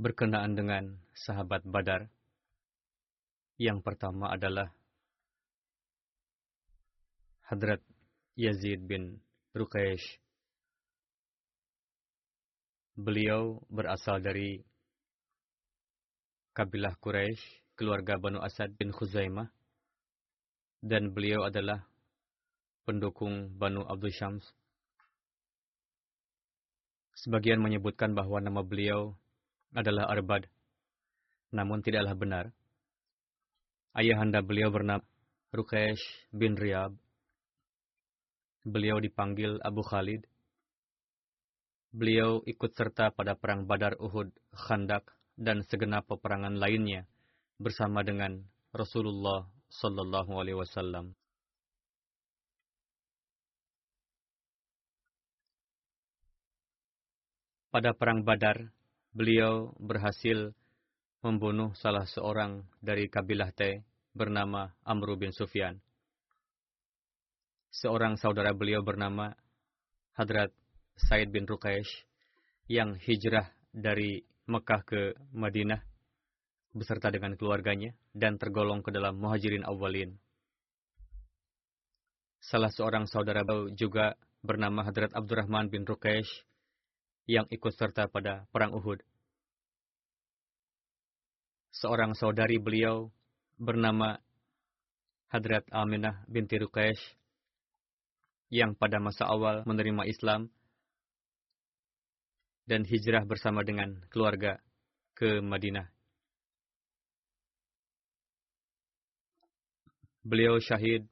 berkenaan dengan sahabat Badar. Yang pertama adalah Hadrat Yazid bin Ruqaysh. Beliau berasal dari kabilah Quraisy, keluarga Banu Asad bin Khuzaimah, dan beliau adalah pendukung Banu Abdul Syams. Sebagian menyebutkan bahwa nama beliau adalah Arbad, namun tidaklah benar. Ayahanda beliau bernama Rukesh bin Riyab. Beliau dipanggil Abu Khalid. Beliau ikut serta pada perang Badar Uhud, Khandak, dan segenap peperangan lainnya bersama dengan Rasulullah Sallallahu Alaihi Wasallam. Pada perang Badar, beliau berhasil membunuh salah seorang dari kabilah T bernama Amru bin Sufyan. Seorang saudara beliau bernama Hadrat Said bin Ruqaysh yang hijrah dari Mekah ke Madinah beserta dengan keluarganya dan tergolong ke dalam muhajirin awalin. Salah seorang saudara beliau juga bernama Hadrat Abdurrahman bin Ruqaysh yang ikut serta pada Perang Uhud. Seorang saudari beliau bernama Hadrat Aminah binti Ruqaysh yang pada masa awal menerima Islam dan hijrah bersama dengan keluarga ke Madinah. Beliau syahid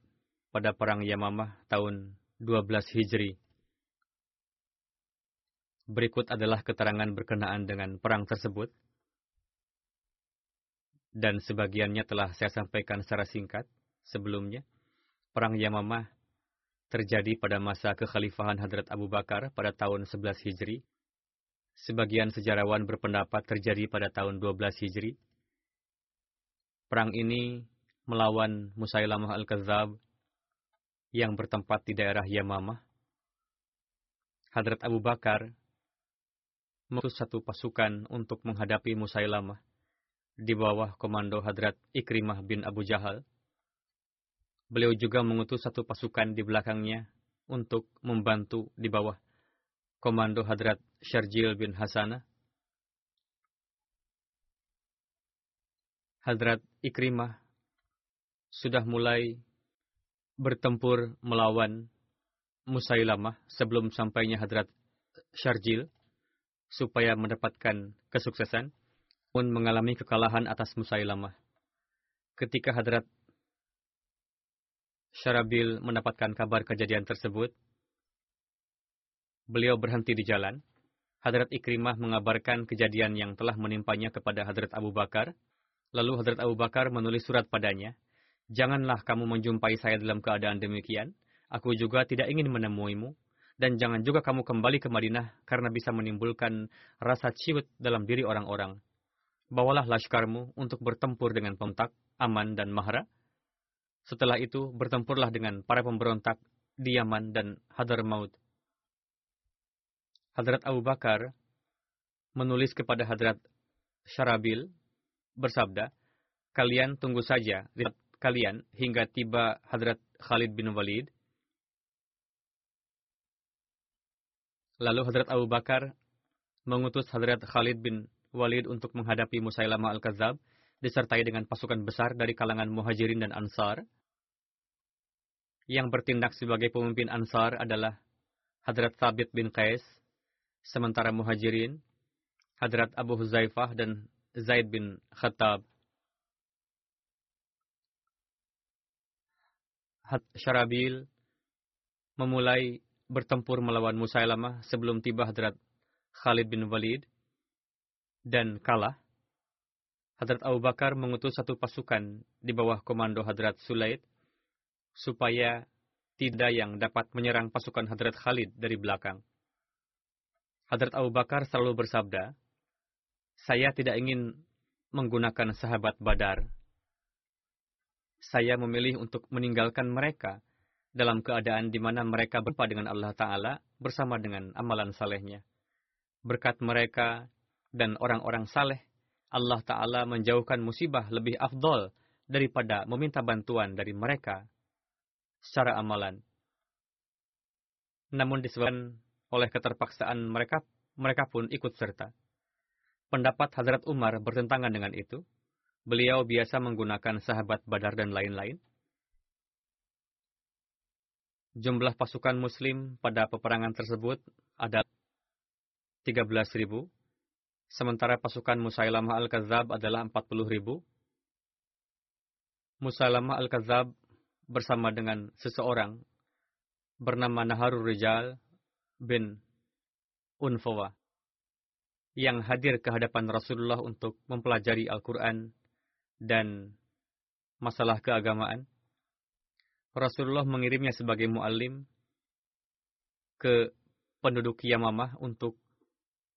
pada Perang Yamamah tahun 12 Hijri. Berikut adalah keterangan berkenaan dengan perang tersebut. Dan sebagiannya telah saya sampaikan secara singkat sebelumnya. Perang Yamamah terjadi pada masa kekhalifahan Hadrat Abu Bakar pada tahun 11 Hijri. Sebagian sejarawan berpendapat terjadi pada tahun 12 Hijri. Perang ini melawan Musailamah Al-Kazab yang bertempat di daerah Yamamah. Hadrat Abu Bakar mengutus satu pasukan untuk menghadapi Musailamah di bawah komando Hadrat Ikrimah bin Abu Jahal. Beliau juga mengutus satu pasukan di belakangnya untuk membantu di bawah komando Hadrat Syarjil bin Hasanah. Hadrat Ikrimah sudah mulai bertempur melawan Musailamah sebelum sampainya Hadrat Syarjil supaya mendapatkan kesuksesan, pun mengalami kekalahan atas Musailamah. Ketika Hadrat Syarabil mendapatkan kabar kejadian tersebut, beliau berhenti di jalan. Hadrat Ikrimah mengabarkan kejadian yang telah menimpanya kepada Hadrat Abu Bakar. Lalu Hadrat Abu Bakar menulis surat padanya. Janganlah kamu menjumpai saya dalam keadaan demikian. Aku juga tidak ingin menemuimu. Dan jangan juga kamu kembali ke Madinah karena bisa menimbulkan rasa ciut dalam diri orang-orang. Bawalah laskarmu untuk bertempur dengan pemberontak, Aman dan Mahra. Setelah itu, bertempurlah dengan para pemberontak di Yaman dan Hadramaut. Hadrat Abu Bakar menulis kepada Hadrat Syarabil bersabda, kalian tunggu saja kalian hingga tiba Hadrat Khalid bin Walid Lalu Hadrat Abu Bakar mengutus Hadrat Khalid bin Walid untuk menghadapi Musailama al-Kazab, disertai dengan pasukan besar dari kalangan muhajirin dan ansar. Yang bertindak sebagai pemimpin ansar adalah Hadrat Thabit bin Qais, sementara muhajirin, Hadrat Abu Huzaifah dan Zaid bin Khattab. Had Syarabil memulai bertempur melawan Musailamah sebelum tiba Hadrat Khalid bin Walid dan kalah. Hadrat Abu Bakar mengutus satu pasukan di bawah komando Hadrat Sulaid supaya tidak yang dapat menyerang pasukan Hadrat Khalid dari belakang. Hadrat Abu Bakar selalu bersabda, saya tidak ingin menggunakan sahabat badar. Saya memilih untuk meninggalkan mereka dalam keadaan di mana mereka berpa dengan Allah Ta'ala bersama dengan amalan salehnya. Berkat mereka dan orang-orang saleh, Allah Ta'ala menjauhkan musibah lebih afdol daripada meminta bantuan dari mereka secara amalan. Namun disebabkan oleh keterpaksaan mereka, mereka pun ikut serta. Pendapat Hadrat Umar bertentangan dengan itu. Beliau biasa menggunakan sahabat badar dan lain-lain Jumlah pasukan muslim pada peperangan tersebut adalah 13.000, sementara pasukan Musailamah al-Kadzab adalah 40.000. Musailamah al-Kadzab bersama dengan seseorang bernama Naharul Rijal bin Unfawa yang hadir ke hadapan Rasulullah untuk mempelajari Al-Quran dan masalah keagamaan. Rasulullah mengirimnya sebagai muallim ke penduduk Yamamah untuk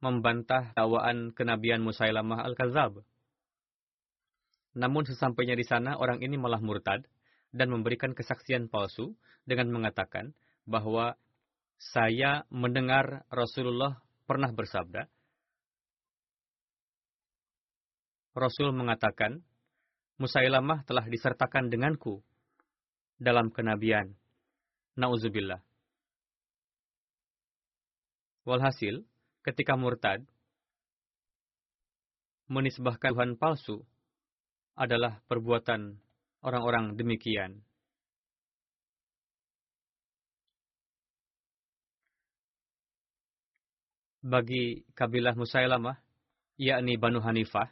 membantah dakwaan kenabian Musailamah al-Kazab. Namun sesampainya di sana, orang ini malah murtad dan memberikan kesaksian palsu dengan mengatakan bahwa saya mendengar Rasulullah pernah bersabda, Rasul mengatakan, Musailamah telah disertakan denganku dalam kenabian. Nauzubillah. Walhasil, ketika murtad, menisbahkan Tuhan palsu adalah perbuatan orang-orang demikian. Bagi kabilah Musailamah, yakni Banu Hanifah,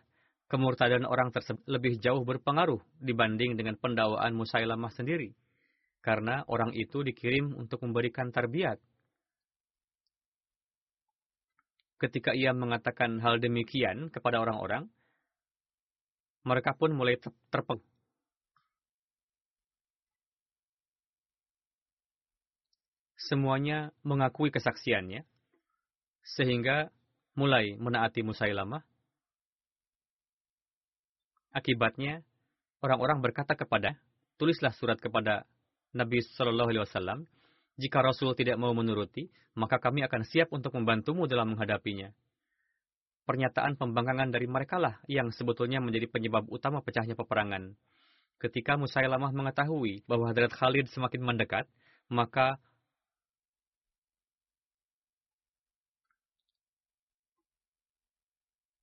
kemurtadan orang tersebut lebih jauh berpengaruh dibanding dengan pendakwaan Musailamah sendiri. Karena orang itu dikirim untuk memberikan tarbiat. Ketika ia mengatakan hal demikian kepada orang-orang, mereka pun mulai terpeng. Semuanya mengakui kesaksiannya, sehingga mulai menaati Musailamah Akibatnya, orang-orang berkata kepada, tulislah surat kepada Nabi Shallallahu Alaihi Wasallam. Jika Rasul tidak mau menuruti, maka kami akan siap untuk membantumu dalam menghadapinya. Pernyataan pembangkangan dari mereka lah yang sebetulnya menjadi penyebab utama pecahnya peperangan. Ketika Musailamah mengetahui bahwa Hadrat Khalid semakin mendekat, maka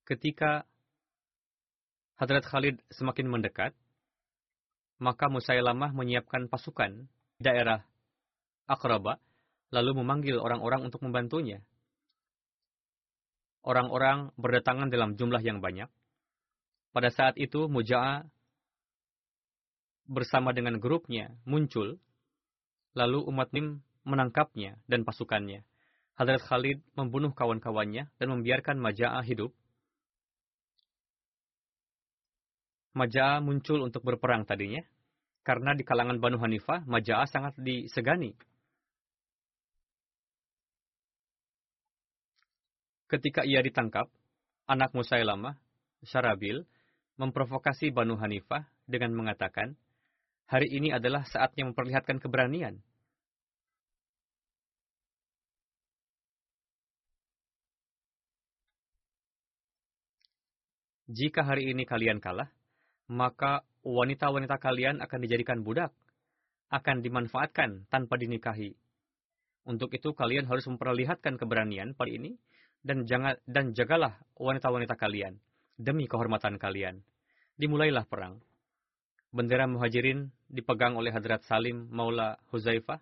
ketika Hadrat Khalid semakin mendekat, maka Musailamah menyiapkan pasukan di daerah Akraba, lalu memanggil orang-orang untuk membantunya. Orang-orang berdatangan dalam jumlah yang banyak. Pada saat itu, Muja'a bersama dengan grupnya muncul, lalu umat Nim menangkapnya dan pasukannya. Hadrat Khalid membunuh kawan-kawannya dan membiarkan Maja'ah hidup, Maja'ah muncul untuk berperang tadinya, karena di kalangan Banu Hanifah, Maja'ah sangat disegani. Ketika ia ditangkap, anak Musailamah, Syarabil, memprovokasi Banu Hanifah dengan mengatakan, hari ini adalah saatnya memperlihatkan keberanian. Jika hari ini kalian kalah, maka wanita-wanita kalian akan dijadikan budak, akan dimanfaatkan tanpa dinikahi. Untuk itu kalian harus memperlihatkan keberanian pada ini dan jangan dan jagalah wanita-wanita kalian demi kehormatan kalian. Dimulailah perang. Bendera muhajirin dipegang oleh Hadrat Salim Maula Huzaifah,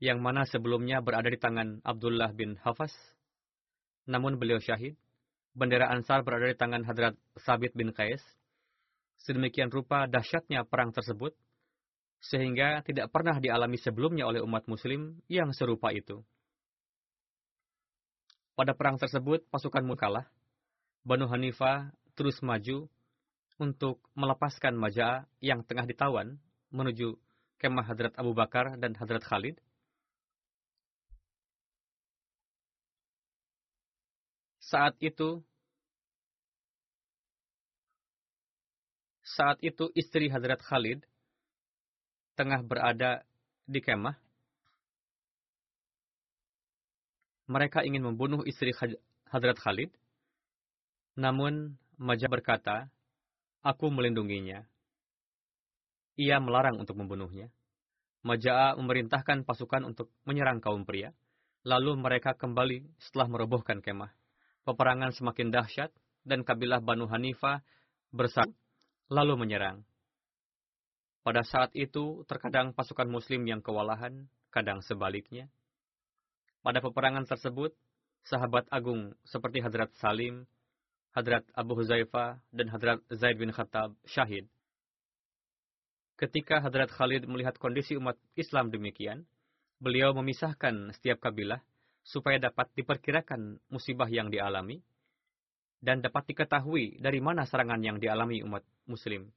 yang mana sebelumnya berada di tangan Abdullah bin Hafas, namun beliau syahid bendera Ansar berada di tangan Hadrat Sabit bin Qais. Sedemikian rupa dahsyatnya perang tersebut, sehingga tidak pernah dialami sebelumnya oleh umat muslim yang serupa itu. Pada perang tersebut, pasukan Mukalah, Banu Hanifah terus maju untuk melepaskan Majah yang tengah ditawan menuju kemah Hadrat Abu Bakar dan Hadrat Khalid. Saat itu, saat itu istri Hadrat Khalid tengah berada di kemah. Mereka ingin membunuh istri Hadrat Khalid. Namun Majah berkata, Aku melindunginya. Ia melarang untuk membunuhnya. Majah memerintahkan pasukan untuk menyerang kaum pria. Lalu mereka kembali setelah merobohkan kemah peperangan semakin dahsyat dan kabilah Banu Hanifah bersatu lalu menyerang. Pada saat itu, terkadang pasukan muslim yang kewalahan, kadang sebaliknya. Pada peperangan tersebut, sahabat agung seperti Hadrat Salim, Hadrat Abu Huzaifah, dan Hadrat Zaid bin Khattab syahid. Ketika Hadrat Khalid melihat kondisi umat Islam demikian, beliau memisahkan setiap kabilah supaya dapat diperkirakan musibah yang dialami dan dapat diketahui dari mana serangan yang dialami umat muslim.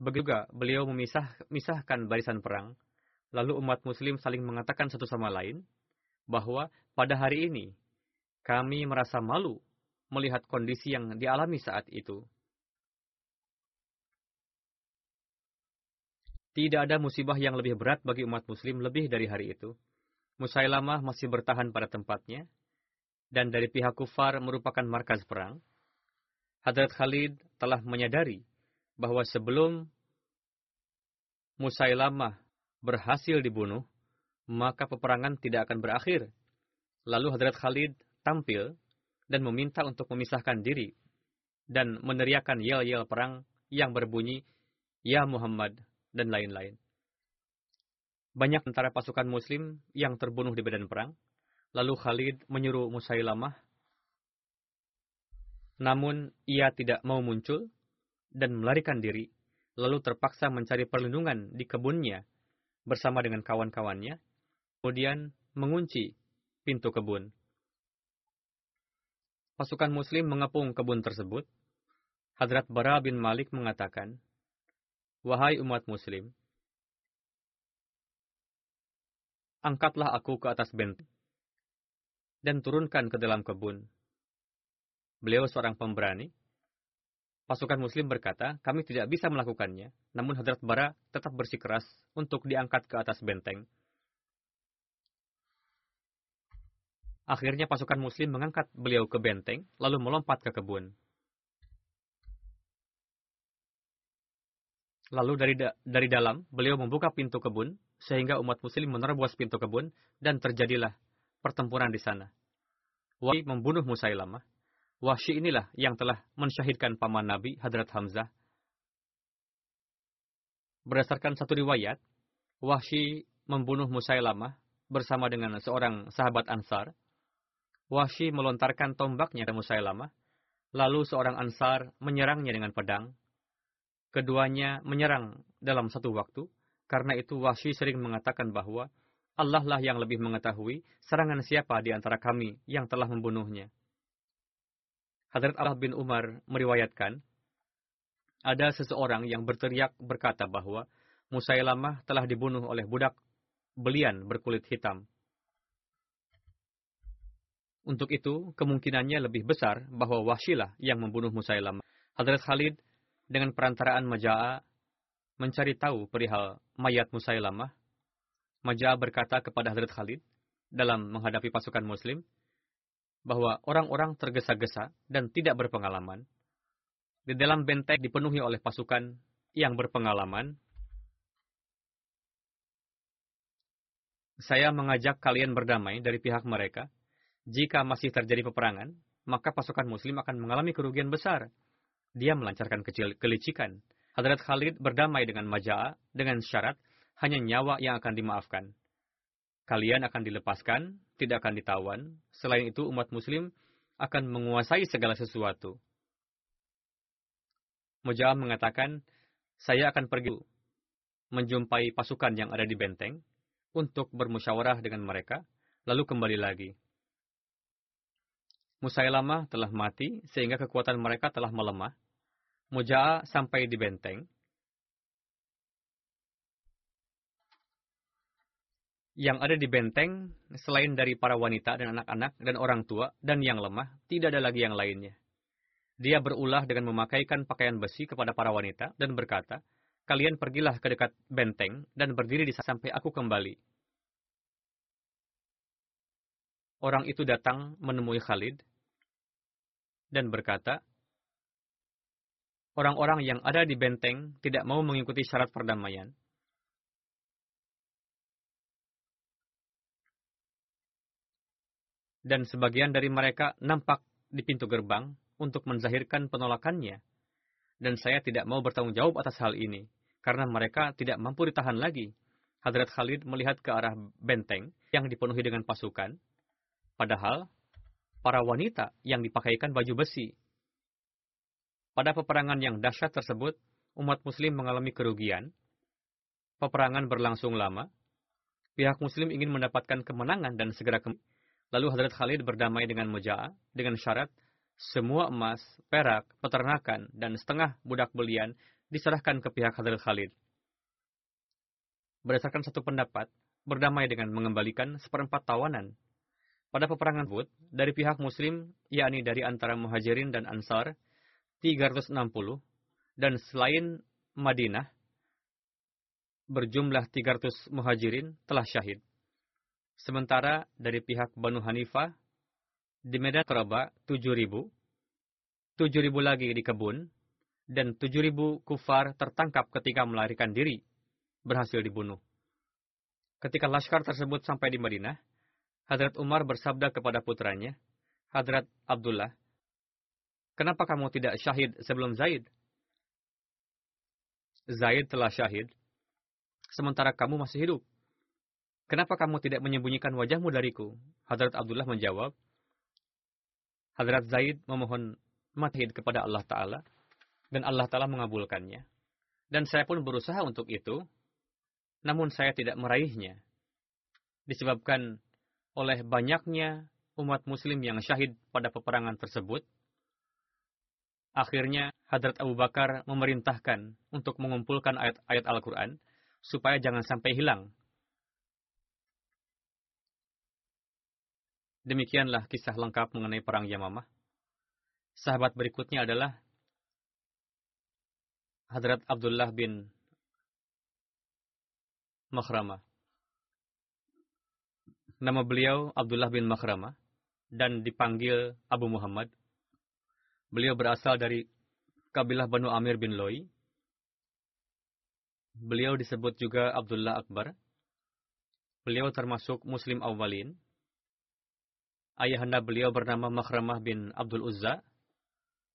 Begitu juga beliau memisahkan barisan perang, lalu umat muslim saling mengatakan satu sama lain bahwa pada hari ini kami merasa malu melihat kondisi yang dialami saat itu. Tidak ada musibah yang lebih berat bagi umat muslim lebih dari hari itu. Musailamah masih bertahan pada tempatnya, dan dari pihak kufar merupakan markas perang. Hadrat Khalid telah menyadari bahwa sebelum Musailamah berhasil dibunuh, maka peperangan tidak akan berakhir. Lalu Hadrat Khalid tampil dan meminta untuk memisahkan diri dan meneriakan yel-yel perang yang berbunyi, Ya Muhammad, dan lain-lain. Banyak antara pasukan muslim yang terbunuh di medan perang. Lalu Khalid menyuruh Musailamah. Namun ia tidak mau muncul dan melarikan diri, lalu terpaksa mencari perlindungan di kebunnya bersama dengan kawan-kawannya, kemudian mengunci pintu kebun. Pasukan muslim mengepung kebun tersebut. Hadrat Bara bin Malik mengatakan, Wahai umat muslim, angkatlah aku ke atas benteng dan turunkan ke dalam kebun. Beliau seorang pemberani. Pasukan muslim berkata, kami tidak bisa melakukannya, namun Hadrat Bara tetap bersikeras untuk diangkat ke atas benteng. Akhirnya pasukan muslim mengangkat beliau ke benteng, lalu melompat ke kebun. Lalu dari da dari dalam, beliau membuka pintu kebun, sehingga umat muslim menerobos pintu kebun, dan terjadilah pertempuran di sana. Wahyi membunuh Musailamah. Wahsy inilah yang telah mensyahidkan paman Nabi, Hadrat Hamzah. Berdasarkan satu riwayat, Wahsy membunuh Musailamah bersama dengan seorang sahabat Ansar. Wahsy melontarkan tombaknya ke Musailamah, lalu seorang Ansar menyerangnya dengan pedang, Keduanya menyerang dalam satu waktu, karena itu Wahsy sering mengatakan bahwa Allah lah yang lebih mengetahui serangan siapa di antara kami yang telah membunuhnya. Hadrat Allah bin Umar meriwayatkan, ada seseorang yang berteriak berkata bahwa Musailamah telah dibunuh oleh budak belian berkulit hitam. Untuk itu, kemungkinannya lebih besar bahwa Wahsyilah yang membunuh Musailamah. Hadrat Khalid dengan perantaraan Maja'a mencari tahu perihal mayat Musailamah. Maja'a berkata kepada Hadrat Khalid dalam menghadapi pasukan muslim bahwa orang-orang tergesa-gesa dan tidak berpengalaman. Di dalam benteng dipenuhi oleh pasukan yang berpengalaman Saya mengajak kalian berdamai dari pihak mereka. Jika masih terjadi peperangan, maka pasukan muslim akan mengalami kerugian besar. Dia melancarkan kecil kelicikan. Hadrat Khalid berdamai dengan Maja'a dengan syarat hanya nyawa yang akan dimaafkan. Kalian akan dilepaskan, tidak akan ditawan. Selain itu, umat muslim akan menguasai segala sesuatu. Maja'a mengatakan, saya akan pergi menjumpai pasukan yang ada di benteng, untuk bermusyawarah dengan mereka, lalu kembali lagi. Musailamah telah mati sehingga kekuatan mereka telah melemah. Muja'a sampai di benteng. Yang ada di benteng, selain dari para wanita dan anak-anak dan orang tua dan yang lemah, tidak ada lagi yang lainnya. Dia berulah dengan memakaikan pakaian besi kepada para wanita dan berkata, kalian pergilah ke dekat benteng dan berdiri di sampai aku kembali. Orang itu datang menemui Khalid dan berkata, orang-orang yang ada di benteng tidak mau mengikuti syarat perdamaian. Dan sebagian dari mereka nampak di pintu gerbang untuk menzahirkan penolakannya dan saya tidak mau bertanggung jawab atas hal ini, karena mereka tidak mampu ditahan lagi. Hadrat Khalid melihat ke arah benteng yang dipenuhi dengan pasukan, padahal para wanita yang dipakaikan baju besi. Pada peperangan yang dahsyat tersebut, umat muslim mengalami kerugian. Peperangan berlangsung lama. Pihak muslim ingin mendapatkan kemenangan dan segera. Lalu Hadrat Khalid berdamai dengan Muja'a dengan syarat semua emas, perak, peternakan, dan setengah budak belian diserahkan ke pihak Hadrat Khalid. Berdasarkan satu pendapat, berdamai dengan mengembalikan seperempat tawanan. Pada peperangan Uhud, dari pihak Muslim, yakni dari antara Muhajirin dan Ansar, 360, dan selain Madinah, berjumlah 300 Muhajirin telah syahid. Sementara dari pihak Banu Hanifah, di Medan Keraba 7.000, 7.000 lagi di kebun, dan 7.000 kufar tertangkap ketika melarikan diri, berhasil dibunuh. Ketika laskar tersebut sampai di Madinah, Hadrat Umar bersabda kepada putranya, Hadrat Abdullah, Kenapa kamu tidak syahid sebelum Zaid? Zaid telah syahid, sementara kamu masih hidup. Kenapa kamu tidak menyembunyikan wajahmu dariku? Hadrat Abdullah menjawab, Hadrat Zaid memohon matahid kepada Allah Ta'ala, dan Allah Ta'ala mengabulkannya. Dan saya pun berusaha untuk itu, namun saya tidak meraihnya. Disebabkan oleh banyaknya umat muslim yang syahid pada peperangan tersebut, akhirnya Hadrat Abu Bakar memerintahkan untuk mengumpulkan ayat-ayat Al-Quran, supaya jangan sampai hilang Demikianlah kisah lengkap mengenai perang Yamamah. Sahabat berikutnya adalah Hadrat Abdullah bin Makhrama. Nama beliau Abdullah bin Makhrama dan dipanggil Abu Muhammad. Beliau berasal dari kabilah Banu Amir bin Loi. Beliau disebut juga Abdullah Akbar. Beliau termasuk Muslim awalin Ayahanda beliau bernama Makhramah bin Abdul Uzza.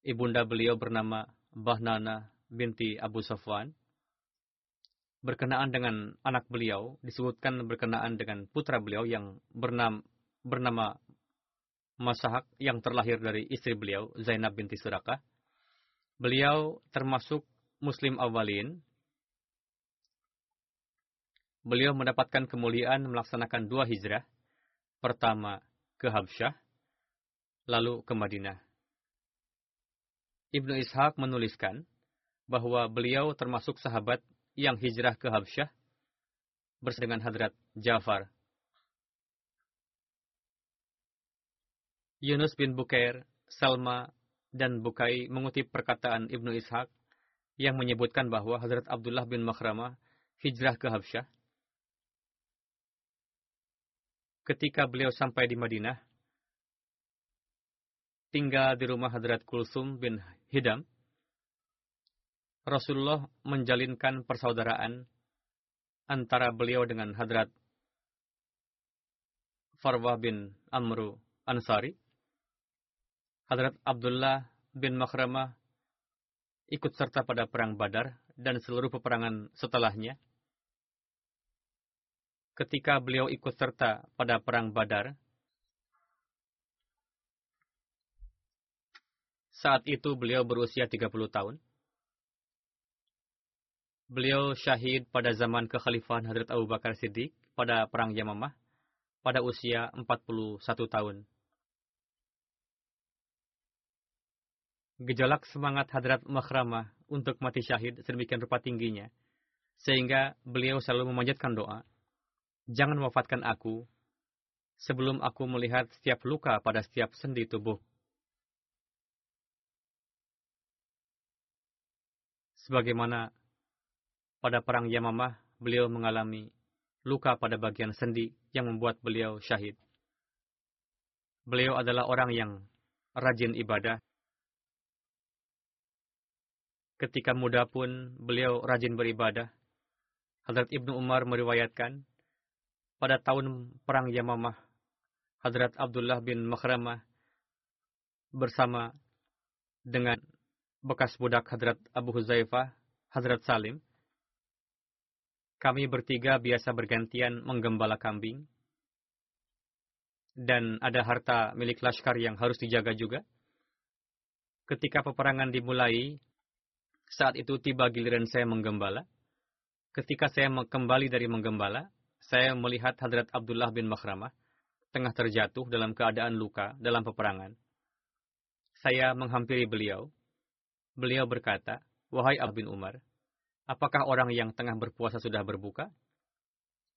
Ibunda beliau bernama Bahnana binti Abu Safwan. Berkenaan dengan anak beliau, disebutkan berkenaan dengan putra beliau yang bernama, bernama Masahak yang terlahir dari istri beliau, Zainab binti Surakah. Beliau termasuk Muslim awalin. beliau mendapatkan kemuliaan melaksanakan dua hijrah. Pertama ke Habsyah, lalu ke Madinah. Ibnu Ishaq menuliskan bahwa beliau termasuk sahabat yang hijrah ke Habsyah bersama dengan Hadrat Jafar. Yunus bin Bukair, Salma, dan Bukai mengutip perkataan Ibnu Ishaq yang menyebutkan bahwa Hadrat Abdullah bin Makhramah hijrah ke Habsyah. Ketika beliau sampai di Madinah, tinggal di rumah Hadrat Kulsum bin Hidam, Rasulullah menjalinkan persaudaraan antara beliau dengan Hadrat Farwah bin Amru Ansari. Hadrat Abdullah bin Makhramah ikut serta pada perang Badar dan seluruh peperangan setelahnya. Ketika beliau ikut serta pada perang Badar, Saat itu beliau berusia 30 tahun. Beliau syahid pada zaman kekhalifahan Hadrat Abu Bakar Siddiq pada Perang Yamamah pada usia 41 tahun. Gejolak semangat Hadrat Makhramah untuk mati syahid sedemikian rupa tingginya, sehingga beliau selalu memanjatkan doa, Jangan wafatkan aku, sebelum aku melihat setiap luka pada setiap sendi tubuh Sebagaimana pada perang Yamamah, beliau mengalami luka pada bagian sendi yang membuat beliau syahid. Beliau adalah orang yang rajin ibadah. Ketika muda pun beliau rajin beribadah. Hadrat Ibnu Umar meriwayatkan, pada tahun perang Yamamah, Hadrat Abdullah bin Makhramah bersama dengan bekas budak Hadrat Abu Huzaifah, Hadrat Salim. Kami bertiga biasa bergantian menggembala kambing. Dan ada harta milik Laskar yang harus dijaga juga. Ketika peperangan dimulai, saat itu tiba giliran saya menggembala. Ketika saya kembali dari menggembala, saya melihat Hadrat Abdullah bin Makhramah tengah terjatuh dalam keadaan luka dalam peperangan. Saya menghampiri beliau, Beliau berkata, Wahai Abu bin Umar, apakah orang yang tengah berpuasa sudah berbuka?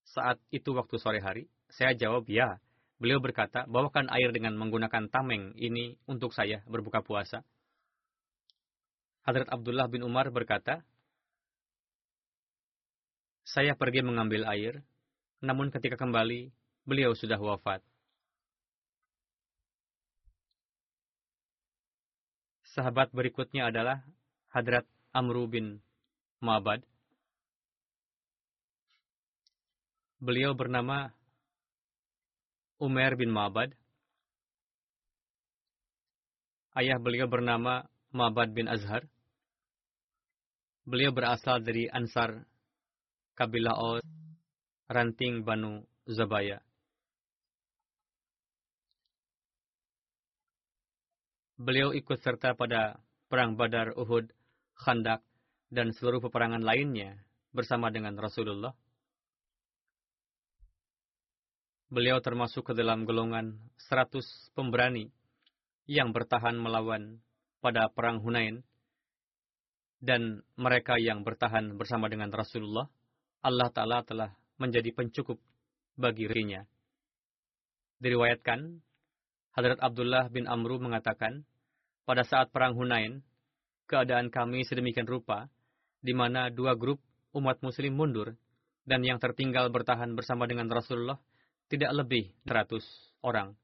Saat itu waktu sore hari, saya jawab ya. Beliau berkata, bawakan air dengan menggunakan tameng ini untuk saya berbuka puasa. Hadrat Abdullah bin Umar berkata, saya pergi mengambil air, namun ketika kembali, beliau sudah wafat. Sahabat berikutnya adalah Hadrat Amru bin Ma'bad. Beliau bernama Umar bin Ma'bad. Ayah beliau bernama Ma'bad bin Azhar. Beliau berasal dari Ansar, kabilah Aus, ranting Banu Zabaya. Beliau ikut serta pada perang Badar, Uhud, Khandak, dan seluruh peperangan lainnya bersama dengan Rasulullah. Beliau termasuk ke dalam golongan seratus pemberani yang bertahan melawan pada perang Hunain dan mereka yang bertahan bersama dengan Rasulullah, Allah Ta'ala telah menjadi pencukup bagi dirinya. Diriwayatkan, Hadrat Abdullah bin Amru mengatakan, pada saat perang Hunain, keadaan kami sedemikian rupa, di mana dua grup umat muslim mundur, dan yang tertinggal bertahan bersama dengan Rasulullah tidak lebih 100 orang.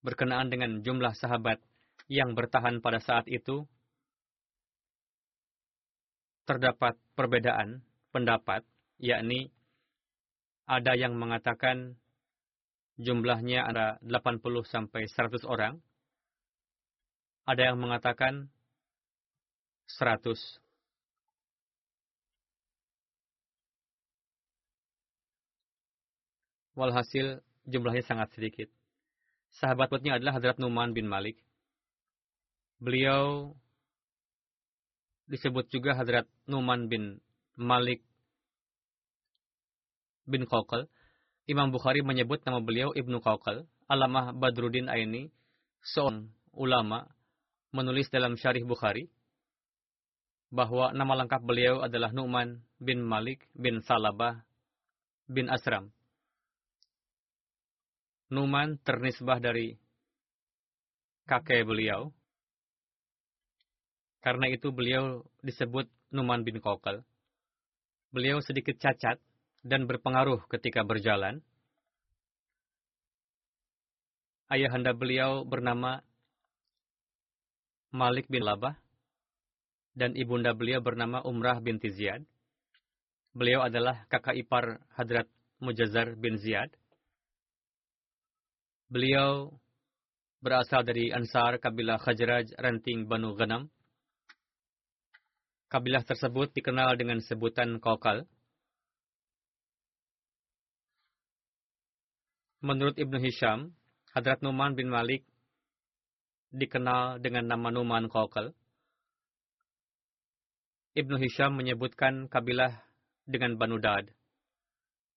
Berkenaan dengan jumlah sahabat yang bertahan pada saat itu, terdapat perbedaan pendapat, yakni ada yang mengatakan jumlahnya ada 80 sampai 100 orang, ada yang mengatakan 100. Walhasil jumlahnya sangat sedikit. Sahabat Sahabatnya adalah Hadrat Numan bin Malik. Beliau disebut juga Hadrat Numan bin Malik bin Qawqal. Imam Bukhari menyebut nama beliau Ibnu Qawqal. Alamah Badruddin Aini, seorang ulama, menulis dalam Syarih Bukhari bahwa nama lengkap beliau adalah Nu'man bin Malik bin Salabah bin Asram. Numan ternisbah dari kakek beliau. Karena itu beliau disebut Numan bin Kokal. Beliau sedikit cacat dan berpengaruh ketika berjalan. Ayahanda beliau bernama Malik bin Labah dan ibunda beliau bernama Umrah binti Ziyad. Beliau adalah kakak ipar Hadrat Mujazar bin Ziyad. Beliau berasal dari Ansar kabilah Khajraj ranting Banu Ghanam. Kabilah tersebut dikenal dengan sebutan Kokal. Menurut Ibnu Hisham, Hadrat Numan bin Malik dikenal dengan nama Numan Kokal. Ibnu Hisham menyebutkan kabilah dengan Banu Dad.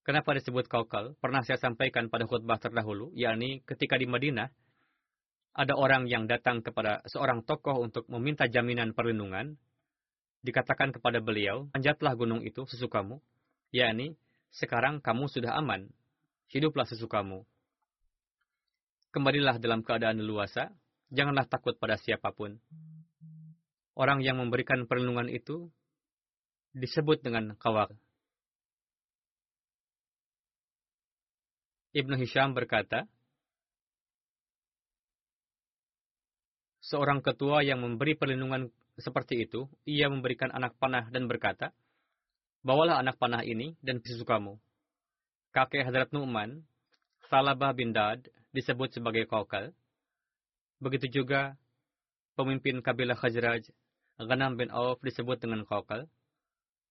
Kenapa disebut Kokal? Pernah saya sampaikan pada khutbah terdahulu, yakni ketika di Madinah, ada orang yang datang kepada seorang tokoh untuk meminta jaminan perlindungan, dikatakan kepada beliau, panjatlah gunung itu sesukamu, yakni sekarang kamu sudah aman, hiduplah sesukamu. Kembalilah dalam keadaan leluasa, janganlah takut pada siapa pun. Orang yang memberikan perlindungan itu disebut dengan kawak. Ibnu Hisham berkata, seorang ketua yang memberi perlindungan seperti itu, ia memberikan anak panah dan berkata, Bawalah anak panah ini dan kamu. Kakek Hadrat Nu'man, Salabah bin Dad, disebut sebagai Kokal. Begitu juga pemimpin kabilah Khajraj, Ghanam bin Auf disebut dengan Kokal.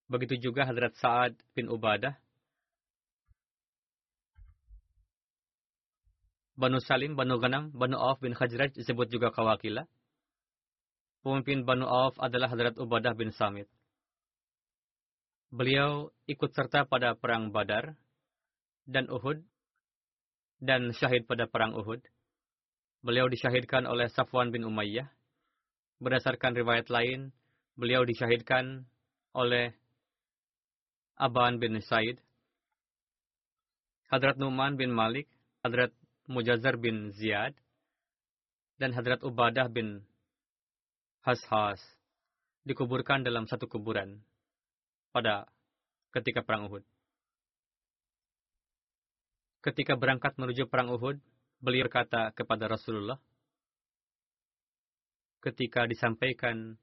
Begitu juga Hadrat Sa'ad bin Ubadah. Banu Salim, Banu Ghanam, Banu Auf bin Khajraj disebut juga Kawakila. Pemimpin Banu Auf adalah Hadrat Ubadah bin Samit. Beliau ikut serta pada perang Badar dan Uhud dan syahid pada perang Uhud. Beliau disyahidkan oleh Safwan bin Umayyah Berdasarkan riwayat lain, beliau disyahidkan oleh Aban bin Said, Hadrat Numan bin Malik, Hadrat Mujazar bin Ziyad, dan Hadrat Ubadah bin Hashas dikuburkan dalam satu kuburan pada ketika perang Uhud. Ketika berangkat menuju perang Uhud, beliau berkata kepada Rasulullah, ketika disampaikan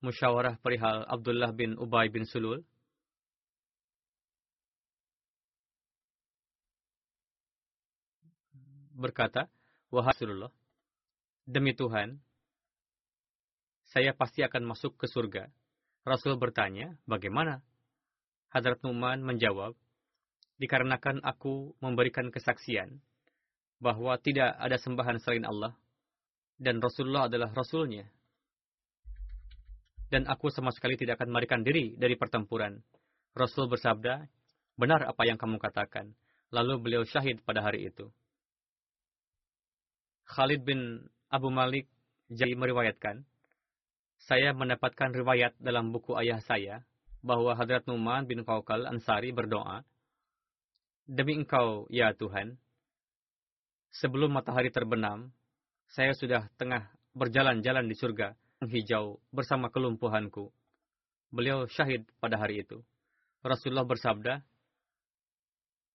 musyawarah perihal Abdullah bin Ubay bin Sulul, berkata, Wahai Rasulullah, demi Tuhan, saya pasti akan masuk ke surga. Rasul bertanya, bagaimana? Hadrat Numan menjawab, dikarenakan aku memberikan kesaksian bahwa tidak ada sembahan selain Allah dan Rasulullah adalah Rasulnya. Dan aku sama sekali tidak akan melarikan diri dari pertempuran. Rasul bersabda, benar apa yang kamu katakan. Lalu beliau syahid pada hari itu. Khalid bin Abu Malik jadi meriwayatkan, saya mendapatkan riwayat dalam buku ayah saya bahwa Hadrat Numan bin Qaukal Ansari berdoa, Demi engkau, ya Tuhan, sebelum matahari terbenam, saya sudah tengah berjalan-jalan di surga hijau bersama kelumpuhanku. Beliau syahid pada hari itu. Rasulullah bersabda,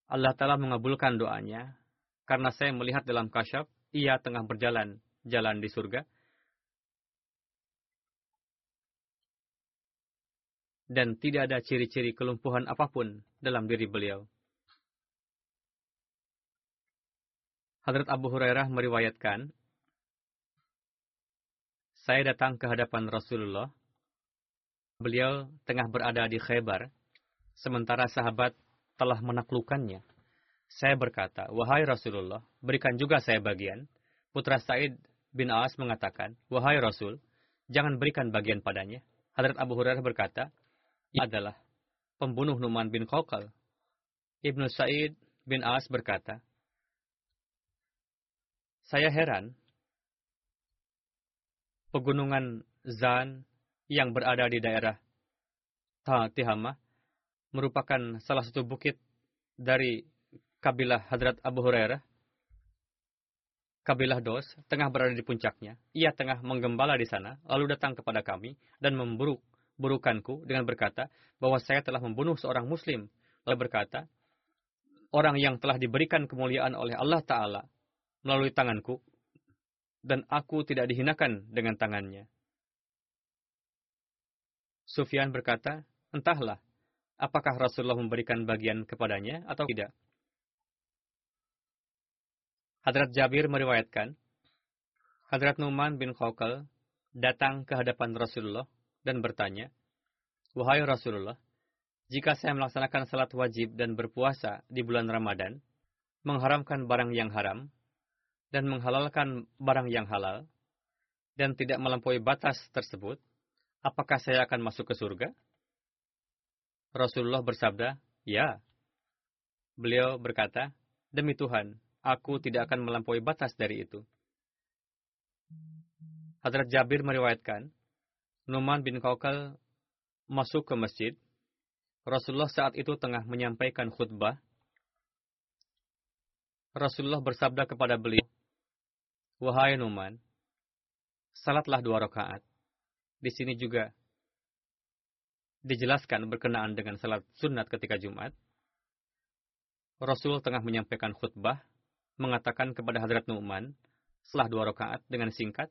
Allah telah mengabulkan doanya karena saya melihat dalam kasyaf ia tengah berjalan jalan di surga dan tidak ada ciri-ciri kelumpuhan apa pun dalam diri beliau. Hadrat Abu Hurairah meriwayatkan, saya datang ke hadapan Rasulullah. Beliau tengah berada di Khaybar, sementara sahabat telah menaklukkannya. Saya berkata, Wahai Rasulullah, berikan juga saya bagian. Putra Said bin As mengatakan, Wahai Rasul, jangan berikan bagian padanya. Hadrat Abu Hurairah berkata, Ia adalah pembunuh Numan bin Qawqal. Ibnu Said bin As berkata, Saya heran, pegunungan Zan yang berada di daerah Tihama merupakan salah satu bukit dari kabilah Hadrat Abu Hurairah. Kabilah Dos tengah berada di puncaknya. Ia tengah menggembala di sana, lalu datang kepada kami dan memburuk burukanku dengan berkata bahwa saya telah membunuh seorang muslim. Lalu berkata, orang yang telah diberikan kemuliaan oleh Allah Ta'ala melalui tanganku, dan aku tidak dihinakan dengan tangannya. Sufyan berkata, entahlah, apakah Rasulullah memberikan bagian kepadanya atau tidak. Hadrat Jabir meriwayatkan, Hadrat Numan bin Khawqal datang ke hadapan Rasulullah dan bertanya, Wahai Rasulullah, jika saya melaksanakan salat wajib dan berpuasa di bulan Ramadan, mengharamkan barang yang haram, dan menghalalkan barang yang halal, dan tidak melampaui batas tersebut, apakah saya akan masuk ke surga? Rasulullah bersabda, ya. Beliau berkata, demi Tuhan, aku tidak akan melampaui batas dari itu. Hadrat Jabir meriwayatkan, Numan bin Kaukal masuk ke masjid Rasulullah saat itu tengah menyampaikan khutbah. Rasulullah bersabda kepada beliau, Wahai Numan, salatlah dua rakaat. Di sini juga dijelaskan berkenaan dengan salat sunat ketika Jumat. Rasul tengah menyampaikan khutbah, mengatakan kepada Hadrat Nu'man, setelah dua rakaat dengan singkat,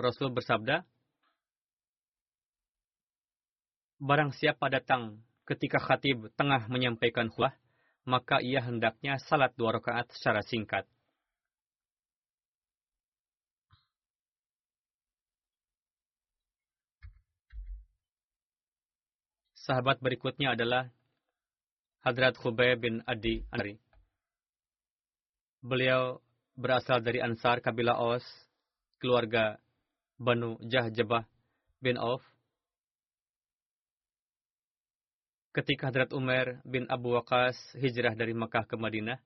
Rasul bersabda, Barang siapa datang ketika khatib tengah menyampaikan khutbah, maka ia hendaknya salat dua rakaat secara singkat. Sahabat berikutnya adalah Hadrat Khubayb bin Adi Anari. Beliau berasal dari Ansar kabilah Aus, keluarga Banu Jahjabah bin Auf. Ketika Hadrat Umar bin Abu Waqas hijrah dari Mekah ke Madinah,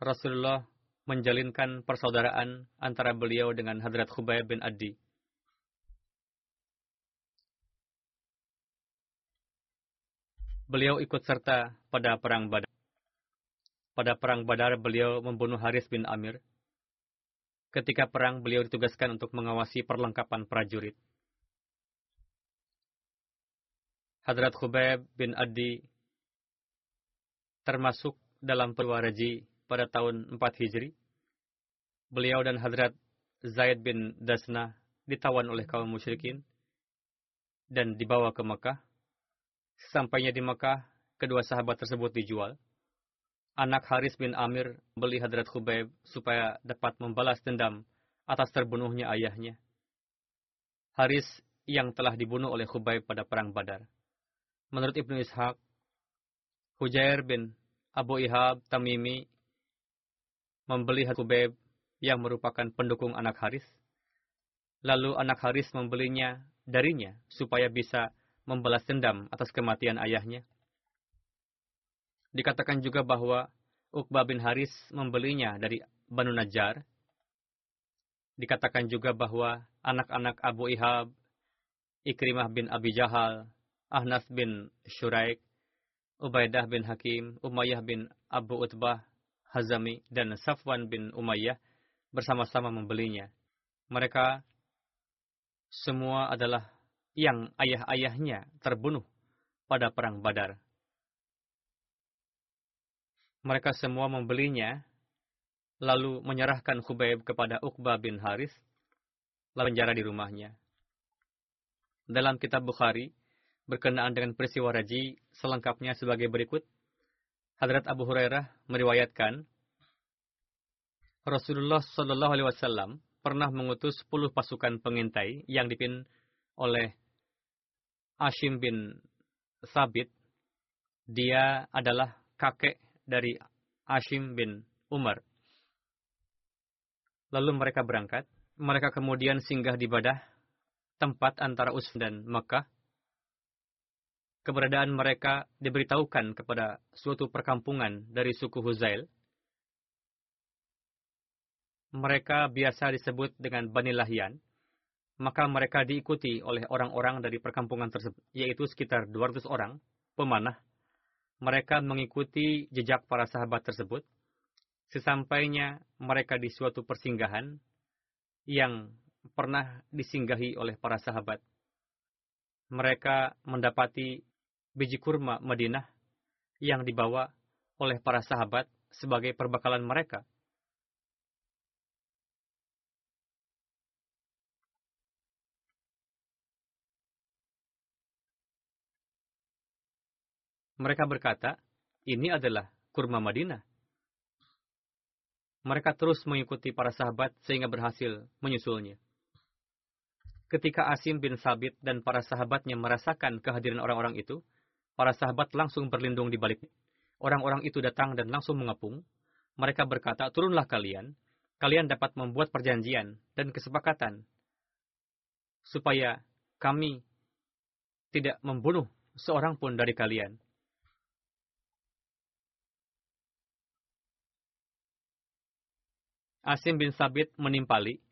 Rasulullah menjalinkan persaudaraan antara beliau dengan Hadrat Khubayb bin Adi. Beliau ikut serta pada perang Badar. Pada perang Badar beliau membunuh Haris bin Amir Ketika perang, beliau ditugaskan untuk mengawasi perlengkapan prajurit. Hadrat Khubayb bin Adi termasuk dalam perwaraji pada tahun 4 Hijri. Beliau dan Hadrat Zaid bin Dasna ditawan oleh kaum musyrikin dan dibawa ke Mekah. Sampainya di Mekah, kedua sahabat tersebut dijual anak Haris bin Amir beli Hadrat Khubayb supaya dapat membalas dendam atas terbunuhnya ayahnya. Haris yang telah dibunuh oleh Khubayb pada perang Badar. Menurut Ibnu Ishaq, Hujair bin Abu Ihab Tamimi membeli Khubayb yang merupakan pendukung anak Haris. Lalu anak Haris membelinya darinya supaya bisa membalas dendam atas kematian ayahnya. Dikatakan juga bahwa Uqbah bin Haris membelinya dari Banu Najjar. Dikatakan juga bahwa anak-anak Abu Ihab, Ikrimah bin Abi Jahal, Ahnas bin Shuraik, Ubaidah bin Hakim, Umayyah bin Abu Utbah, Hazami, dan Safwan bin Umayyah bersama-sama membelinya. Mereka semua adalah yang ayah-ayahnya terbunuh pada perang Badar. Mereka semua membelinya, lalu menyerahkan Khubayb kepada Uqbah bin Haris, lalu penjara di rumahnya. Dalam kitab Bukhari, berkenaan dengan peristiwa Raji, selengkapnya sebagai berikut. Hadrat Abu Hurairah meriwayatkan, Rasulullah Shallallahu Alaihi Wasallam pernah mengutus 10 pasukan pengintai yang dipin oleh Ashim bin Sabit. Dia adalah kakek dari Ashim bin Umar. Lalu mereka berangkat. Mereka kemudian singgah di Badah, tempat antara Usfan dan Mekah. Keberadaan mereka diberitahukan kepada suatu perkampungan dari suku Huzail. Mereka biasa disebut dengan Bani Lahyan. Maka mereka diikuti oleh orang-orang dari perkampungan tersebut, yaitu sekitar 200 orang, pemanah. Mereka mengikuti jejak para sahabat tersebut Sesampainya mereka di suatu persinggahan yang pernah disinggahi oleh para sahabat. Mereka mendapati biji kurma Madinah yang dibawa oleh para sahabat sebagai perbekalan mereka. Mereka berkata, ini adalah kurma Madinah. Mereka terus mengikuti para sahabat sehingga berhasil menyusulnya. Ketika Asim bin Sabit dan para sahabatnya merasakan kehadiran orang-orang itu, para sahabat langsung berlindung di balik. Orang-orang itu datang dan langsung mengepung. Mereka berkata, turunlah kalian. Kalian dapat membuat perjanjian dan kesepakatan. Supaya kami tidak membunuh seorang pun dari kalian. Asim bin Sabit menimpali,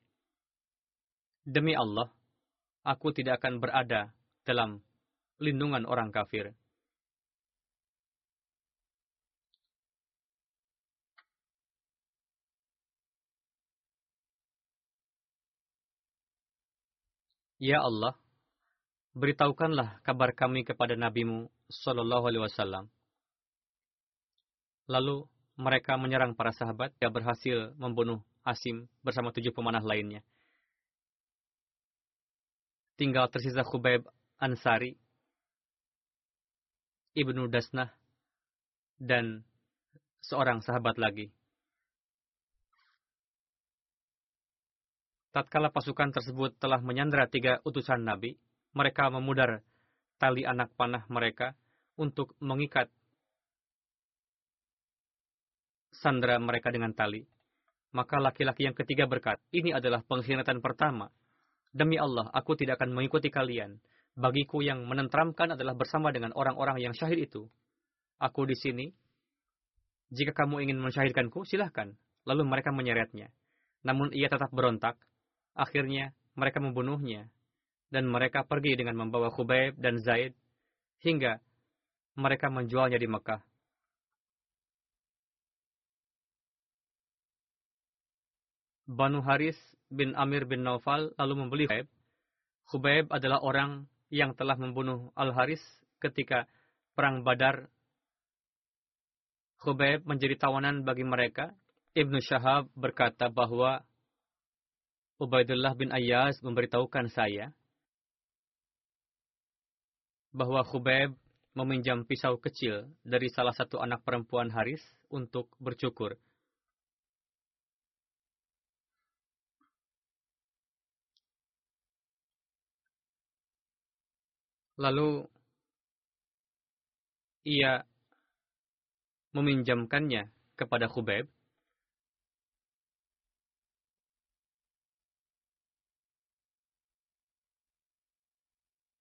Demi Allah, aku tidak akan berada dalam lindungan orang kafir. Ya Allah, beritahukanlah kabar kami kepada nabimu Sallallahu Alaihi Wasallam. Lalu mereka menyerang para sahabat yang berhasil membunuh Asim bersama tujuh pemanah lainnya. Tinggal tersisa Khubaib Ansari, Ibnu Dasnah, dan seorang sahabat lagi. Tatkala pasukan tersebut telah menyandra tiga utusan Nabi, mereka memudar tali anak panah mereka untuk mengikat sandra mereka dengan tali. Maka laki-laki yang ketiga berkat, ini adalah pengkhianatan pertama. Demi Allah, aku tidak akan mengikuti kalian. Bagiku yang menentramkan adalah bersama dengan orang-orang yang syahid itu. Aku di sini. Jika kamu ingin mensyahidkanku, silahkan. Lalu mereka menyeretnya. Namun ia tetap berontak. Akhirnya, mereka membunuhnya. Dan mereka pergi dengan membawa Khubaib dan Zaid. Hingga mereka menjualnya di Mekah. Banu Haris bin Amir bin Naufal lalu membeli Khubaib. Khubaib adalah orang yang telah membunuh Al-Haris ketika Perang Badar. Khubaib menjadi tawanan bagi mereka. Ibnu Syahab berkata bahwa Ubaidullah bin Ayyaz memberitahukan saya bahwa Khubaib meminjam pisau kecil dari salah satu anak perempuan Haris untuk bercukur. Lalu ia meminjamkannya kepada Khubaib.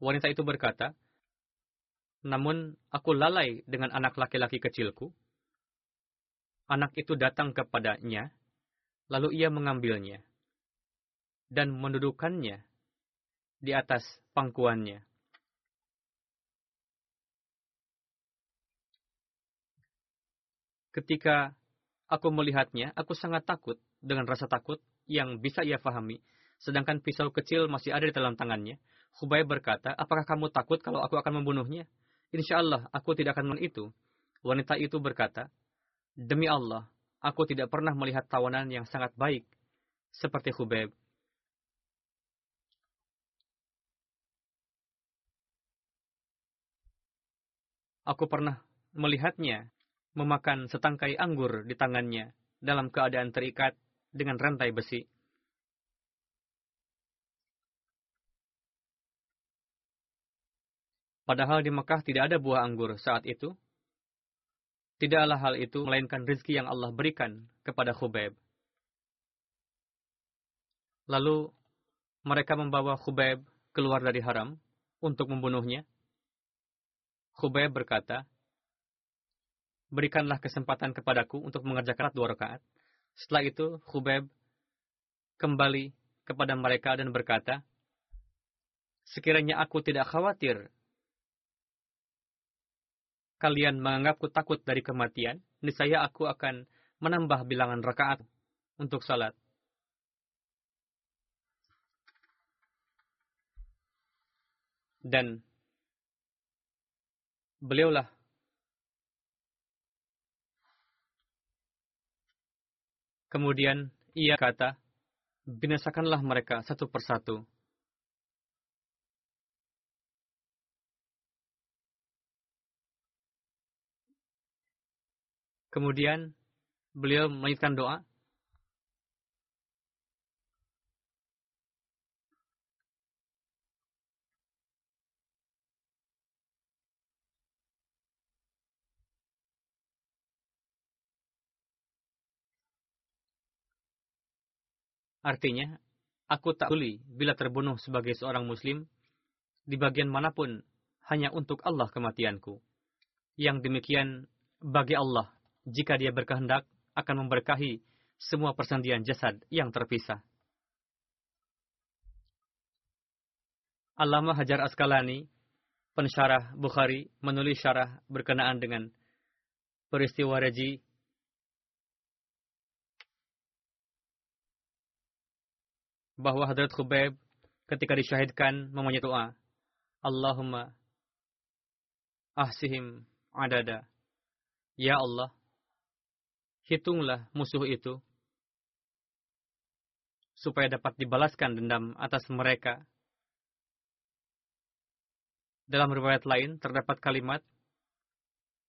Wanita itu berkata, namun aku lalai dengan anak laki-laki kecilku. Anak itu datang kepadanya, lalu ia mengambilnya dan mendudukannya di atas pangkuannya. Ketika aku melihatnya, aku sangat takut dengan rasa takut yang bisa ia fahami. Sedangkan pisau kecil masih ada di dalam tangannya. Khubayb berkata, apakah kamu takut kalau aku akan membunuhnya? Insya Allah, aku tidak akan melakukan itu. Wanita itu berkata, Demi Allah, aku tidak pernah melihat tawanan yang sangat baik seperti Khubayb. Aku pernah melihatnya memakan setangkai anggur di tangannya dalam keadaan terikat dengan rantai besi. Padahal di Mekah tidak ada buah anggur saat itu. Tidaklah hal itu melainkan rezeki yang Allah berikan kepada Khubaib. Lalu mereka membawa Khubayb keluar dari haram untuk membunuhnya. Khubayb berkata, Berikanlah kesempatan kepadaku untuk mengerjakan dua rakaat. Setelah itu, Khubayb kembali kepada mereka dan berkata, Sekiranya aku tidak khawatir kalian menganggapku takut dari kematian, niscaya aku akan menambah bilangan rakaat untuk salat. Dan beliaulah kemudian ia kata, binasakanlah mereka satu persatu. Kemudian beliau melanjutkan doa. Artinya, aku tak peduli bila terbunuh sebagai seorang muslim di bagian mana pun hanya untuk Allah kematianku. Yang demikian bagi Allah jika dia berkehendak, akan memberkahi semua persendian jasad yang terpisah. Allama Hajar Askalani, pensyarah Bukhari, menulis syarah berkenaan dengan peristiwa Reji bahwa Hadrat Khubaib ketika disyahidkan mempunyai doa, Allahumma ahsihim adada. Ya Allah, hitunglah musuh itu supaya dapat dibalaskan dendam atas mereka. Dalam riwayat lain terdapat kalimat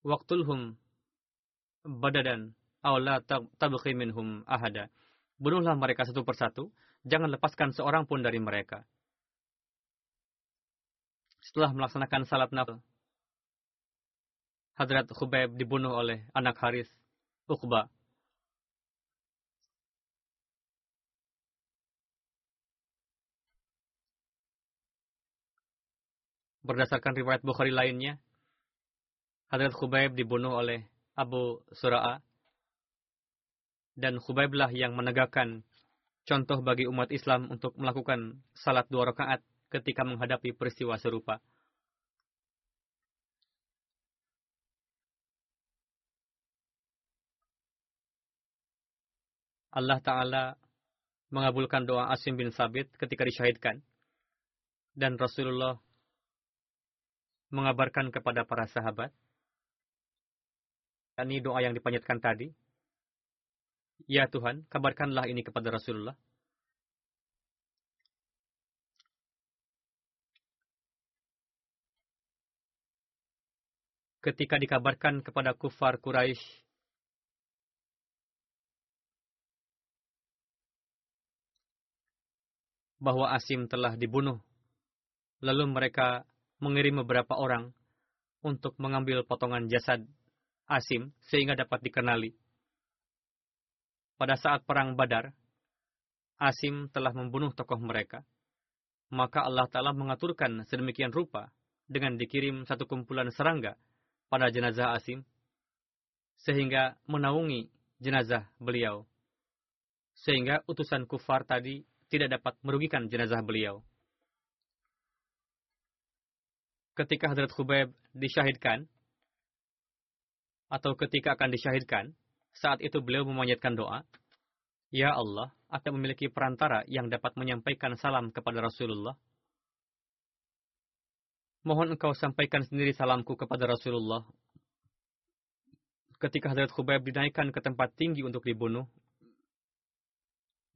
Waktulhum badadan awla tabqi minhum ahada. Bunuhlah mereka satu persatu, jangan lepaskan seorang pun dari mereka. Setelah melaksanakan salat nafil, Hadrat Khubaib dibunuh oleh anak Haris Uqba. Berdasarkan riwayat Bukhari lainnya, Hadrat Khubaib dibunuh oleh Abu Sura'a dan Khubaiblah yang menegakkan contoh bagi umat Islam untuk melakukan salat dua rakaat ketika menghadapi peristiwa serupa. Allah Ta'ala mengabulkan doa Asim bin Sabit ketika disyahidkan. Dan Rasulullah mengabarkan kepada para sahabat. Ini doa yang dipanjatkan tadi. Ya Tuhan, kabarkanlah ini kepada Rasulullah. Ketika dikabarkan kepada kufar Quraisy bahwa Asim telah dibunuh. Lalu mereka mengirim beberapa orang untuk mengambil potongan jasad Asim sehingga dapat dikenali. Pada saat perang Badar, Asim telah membunuh tokoh mereka. Maka Allah Ta'ala mengaturkan sedemikian rupa dengan dikirim satu kumpulan serangga pada jenazah Asim, sehingga menaungi jenazah beliau. Sehingga utusan kufar tadi tidak dapat merugikan jenazah beliau. Ketika Hadrat Khubaib disyahidkan, atau ketika akan disyahidkan, saat itu beliau memanjatkan doa, Ya Allah, akan memiliki perantara yang dapat menyampaikan salam kepada Rasulullah. Mohon engkau sampaikan sendiri salamku kepada Rasulullah. Ketika Hadrat Khubaib dinaikkan ke tempat tinggi untuk dibunuh,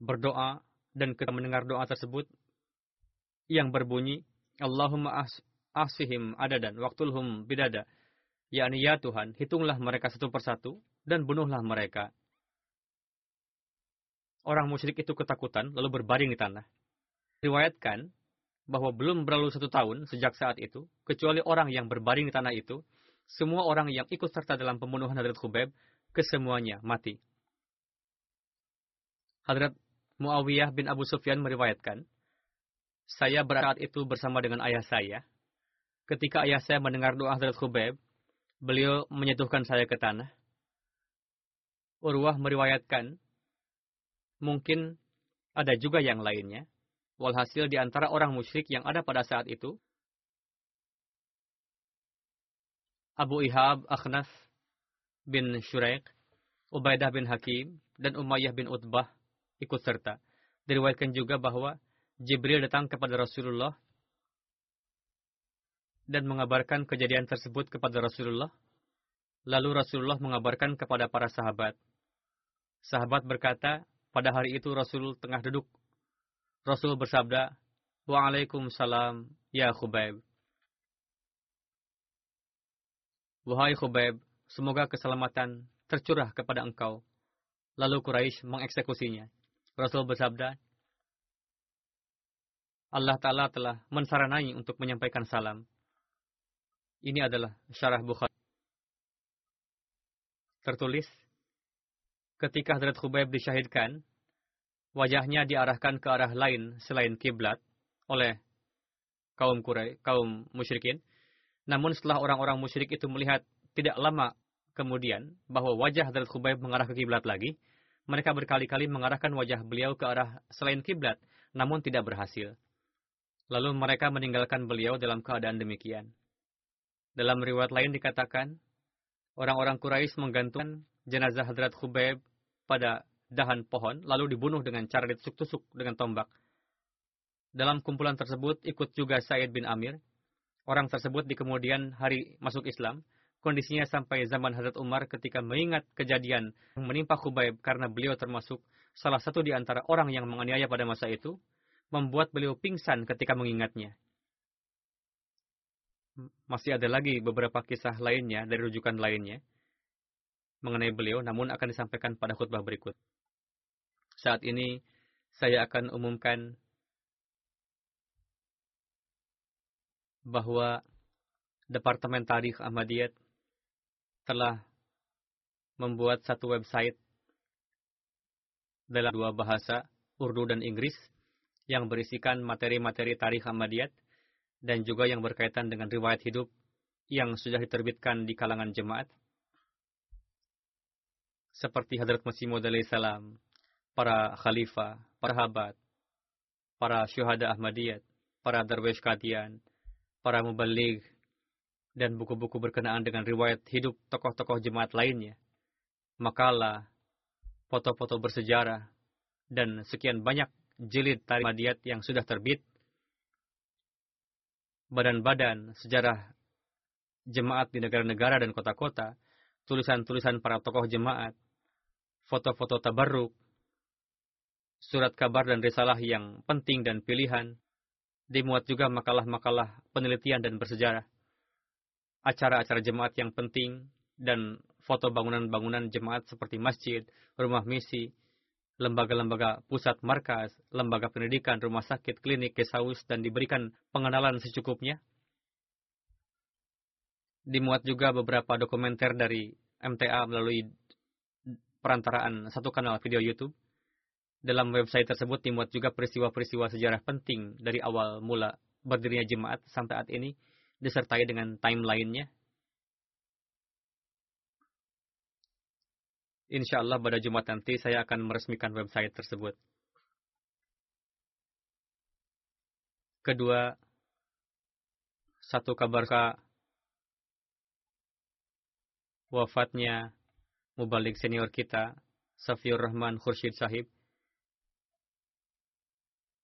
berdoa, dan kita mendengar doa tersebut yang berbunyi Allahumma as asihim adadan waktulhum bidada. Yakni ya Tuhan hitunglah mereka satu persatu dan bunuhlah mereka. Orang musyrik itu ketakutan lalu berbaring di tanah. Riwayatkan bahwa belum berlalu satu tahun sejak saat itu kecuali orang yang berbaring di tanah itu semua orang yang ikut serta dalam pembunuhan Hadrat Khubaib kesemuanya mati. Hadrat Muawiyah bin Abu Sufyan meriwayatkan, saya berada itu bersama dengan ayah saya. Ketika ayah saya mendengar doa Hadrat Khubaib, beliau menyentuhkan saya ke tanah. Urwah meriwayatkan, mungkin ada juga yang lainnya. Walhasil di antara orang musyrik yang ada pada saat itu, Abu Ihab Akhnas bin Shuraik, Ubaidah bin Hakim, dan Umayyah bin Utbah ikut serta. Diriwayatkan juga bahwa Jibril datang kepada Rasulullah dan mengabarkan kejadian tersebut kepada Rasulullah. Lalu Rasulullah mengabarkan kepada para sahabat. Sahabat berkata, pada hari itu Rasul tengah duduk. Rasul bersabda, Waalaikumsalam, ya Khubaib. Wahai Khubaib, semoga keselamatan tercurah kepada engkau. Lalu Quraisy mengeksekusinya. Rasul bersabda, Allah Ta'ala telah mensaranai untuk menyampaikan salam. Ini adalah syarah Bukhari. Tertulis, ketika Hadrat Khubaib disyahidkan, wajahnya diarahkan ke arah lain selain kiblat oleh kaum Quraisy, kaum musyrikin. Namun setelah orang-orang musyrik itu melihat tidak lama kemudian bahwa wajah Hadrat Khubaib mengarah ke kiblat lagi, mereka berkali-kali mengarahkan wajah beliau ke arah selain kiblat, namun tidak berhasil. Lalu mereka meninggalkan beliau dalam keadaan demikian. Dalam riwayat lain dikatakan, orang-orang Quraisy menggantungkan jenazah Hadrat Khubaib pada dahan pohon, lalu dibunuh dengan cara ditusuk-tusuk dengan tombak. Dalam kumpulan tersebut ikut juga Said bin Amir. Orang tersebut di kemudian hari masuk Islam, Kondisinya sampai zaman Hazrat Umar ketika mengingat kejadian yang menimpa Khubaib karena beliau termasuk salah satu di antara orang yang menganiaya pada masa itu, membuat beliau pingsan ketika mengingatnya. Masih ada lagi beberapa kisah lainnya dari rujukan lainnya mengenai beliau, namun akan disampaikan pada khutbah berikut. Saat ini saya akan umumkan bahwa Departemen Tarikh Ahmadiyat telah membuat satu website dalam dua bahasa, Urdu dan Inggris, yang berisikan materi-materi tarikh Ahmadiyat dan juga yang berkaitan dengan riwayat hidup yang sudah diterbitkan di kalangan jemaat. Seperti Hadrat Masih Maud salam, para khalifah, para habat, para syuhada Ahmadiyat, para darwish kadian, para mubalik, dan buku-buku berkenaan dengan riwayat hidup tokoh-tokoh jemaat lainnya, makalah, foto-foto bersejarah, dan sekian banyak jilid tarikh Madiat yang sudah terbit, badan-badan sejarah jemaat di negara-negara dan kota-kota, tulisan-tulisan para tokoh jemaat, foto-foto tabarruk, surat kabar dan risalah yang penting dan pilihan, dimuat juga makalah-makalah penelitian dan bersejarah acara-acara jemaat yang penting dan foto bangunan-bangunan jemaat seperti masjid, rumah misi, lembaga-lembaga pusat markas, lembaga pendidikan, rumah sakit, klinik, kesaus, dan diberikan pengenalan secukupnya. Dimuat juga beberapa dokumenter dari MTA melalui perantaraan satu kanal video YouTube. Dalam website tersebut dimuat juga peristiwa-peristiwa sejarah penting dari awal mula berdirinya jemaat sampai saat ini disertai dengan timeline-nya. Insya Allah pada Jumat nanti saya akan meresmikan website tersebut. Kedua, satu kabar wafatnya mubalik senior kita, Safiur Rahman Khurshid Sahib,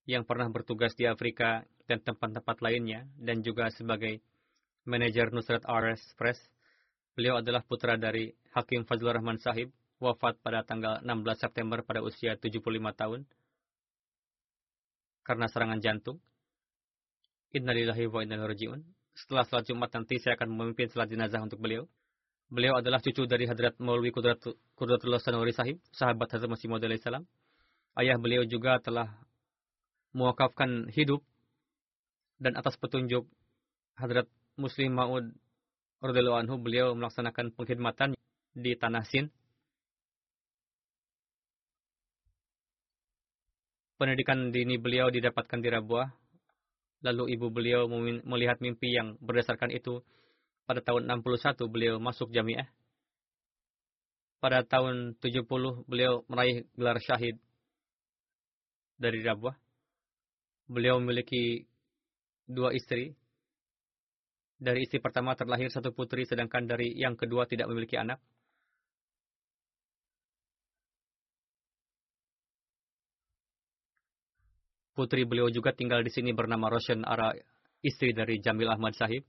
yang pernah bertugas di Afrika dan tempat-tempat lainnya, dan juga sebagai manajer Nusrat RS Press. Beliau adalah putra dari Hakim Fazlur Rahman Sahib, wafat pada tanggal 16 September pada usia 75 tahun karena serangan jantung. Innalillahi wa inna rajiun. Setelah salat Jumat nanti saya akan memimpin salat jenazah untuk beliau. Beliau adalah cucu dari Hadrat Maulwi Kudratullah Sanuri Sahib, sahabat Hazrat Masih Maud salam. Ayah beliau juga telah mewakafkan hidup dan atas petunjuk Hadrat Muslim Ma'ud radhiyallahu anhu beliau melaksanakan pengkhidmatan di tanah Sin. pendidikan dini beliau didapatkan di Rabuah. Lalu ibu beliau melihat mimpi yang berdasarkan itu pada tahun 61 beliau masuk jamiah. Pada tahun 70 beliau meraih gelar syahid dari Rabuah. Beliau memiliki dua istri. Dari istri pertama terlahir satu putri, sedangkan dari yang kedua tidak memiliki anak. Putri beliau juga tinggal di sini bernama Roshan Ara, istri dari Jamil Ahmad Sahib.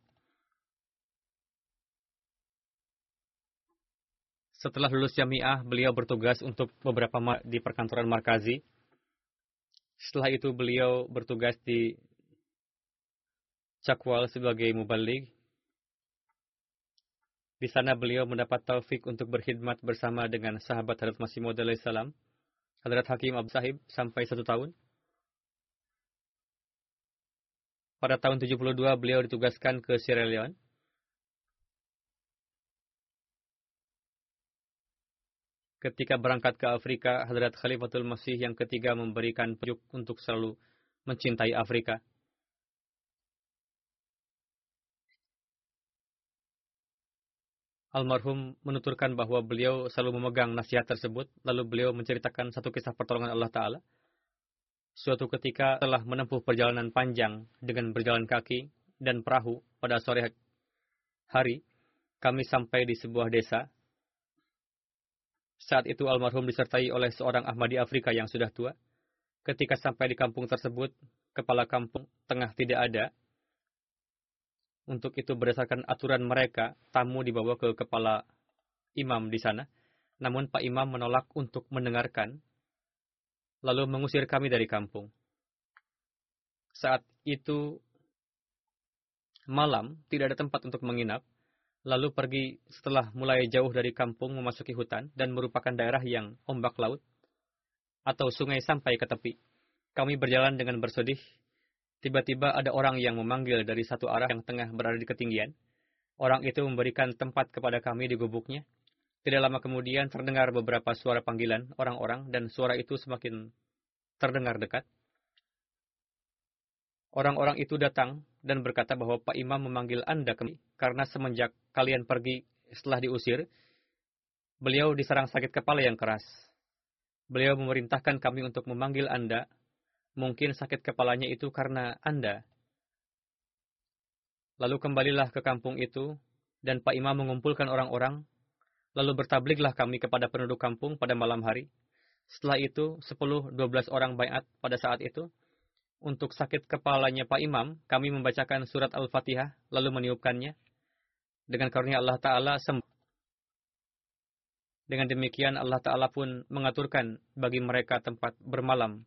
Setelah lulus jamiah, beliau bertugas untuk beberapa di perkantoran Markazi. Setelah itu beliau bertugas di Cakwal sebagai mubalik. Di sana beliau mendapat taufik untuk berkhidmat bersama dengan sahabat Hadrat Masih Maud salam, Hadrat Hakim Abu Sahib sampai satu tahun. Pada tahun 72 beliau ditugaskan ke Sierra Leone. Ketika berangkat ke Afrika, Hadrat Khalifatul Masih yang ketiga memberikan petunjuk untuk selalu mencintai Afrika. Almarhum menuturkan bahwa beliau selalu memegang nasihat tersebut, lalu beliau menceritakan satu kisah pertolongan Allah Ta'ala Suatu ketika telah menempuh perjalanan panjang dengan berjalan kaki dan perahu pada sore hari, kami sampai di sebuah desa. Saat itu almarhum disertai oleh seorang Ahmadi Afrika yang sudah tua. Ketika sampai di kampung tersebut, kepala kampung tengah tidak ada. Untuk itu berdasarkan aturan mereka, tamu dibawa ke kepala imam di sana. Namun Pak Imam menolak untuk mendengarkan lalu mengusir kami dari kampung. Saat itu malam, tidak ada tempat untuk menginap, lalu pergi setelah mulai jauh dari kampung memasuki hutan dan merupakan daerah yang ombak laut atau sungai sampai ke tepi. Kami berjalan dengan bersedih. Tiba-tiba ada orang yang memanggil dari satu arah yang tengah berada di ketinggian. Orang itu memberikan tempat kepada kami di gubuknya. Tidak lama kemudian terdengar beberapa suara panggilan orang-orang dan suara itu semakin terdengar dekat. Orang-orang itu datang dan berkata bahwa Pak Imam memanggil Anda kembali karena semenjak kalian pergi setelah diusir, beliau diserang sakit kepala yang keras. Beliau memerintahkan kami untuk memanggil Anda. Mungkin sakit kepalanya itu karena Anda. Lalu kembalilah ke kampung itu, dan Pak Imam mengumpulkan orang-orang Lalu bertabliglah kami kepada penduduk kampung pada malam hari. Setelah itu, 10-12 orang bayat pada saat itu. Untuk sakit kepalanya Pak Imam, kami membacakan surat Al-Fatihah, lalu meniupkannya. Dengan karunia Allah Ta'ala sembuh. Dengan demikian Allah Ta'ala pun mengaturkan bagi mereka tempat bermalam.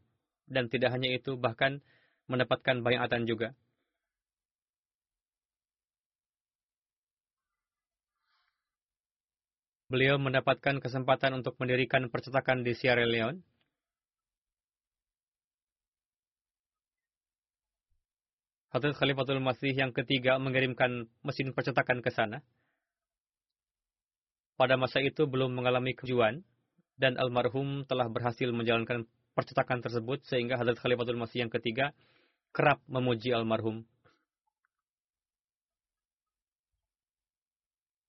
Dan tidak hanya itu, bahkan mendapatkan bayatan juga. beliau mendapatkan kesempatan untuk mendirikan percetakan di Sierra Leone. Hadrat Khalifatul Masih yang ketiga mengirimkan mesin percetakan ke sana. Pada masa itu belum mengalami kejuan dan almarhum telah berhasil menjalankan percetakan tersebut sehingga Hadrat Khalifatul Masih yang ketiga kerap memuji almarhum.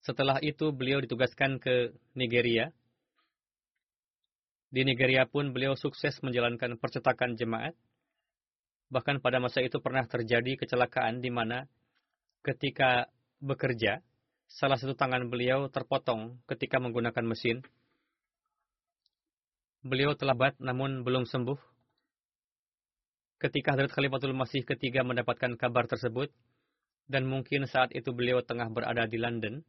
Setelah itu beliau ditugaskan ke Nigeria. Di Nigeria pun beliau sukses menjalankan percetakan jemaat. Bahkan pada masa itu pernah terjadi kecelakaan di mana ketika bekerja, salah satu tangan beliau terpotong ketika menggunakan mesin. Beliau telah bat namun belum sembuh. Ketika Hadrat Khalifatul Masih ketiga mendapatkan kabar tersebut, dan mungkin saat itu beliau tengah berada di London,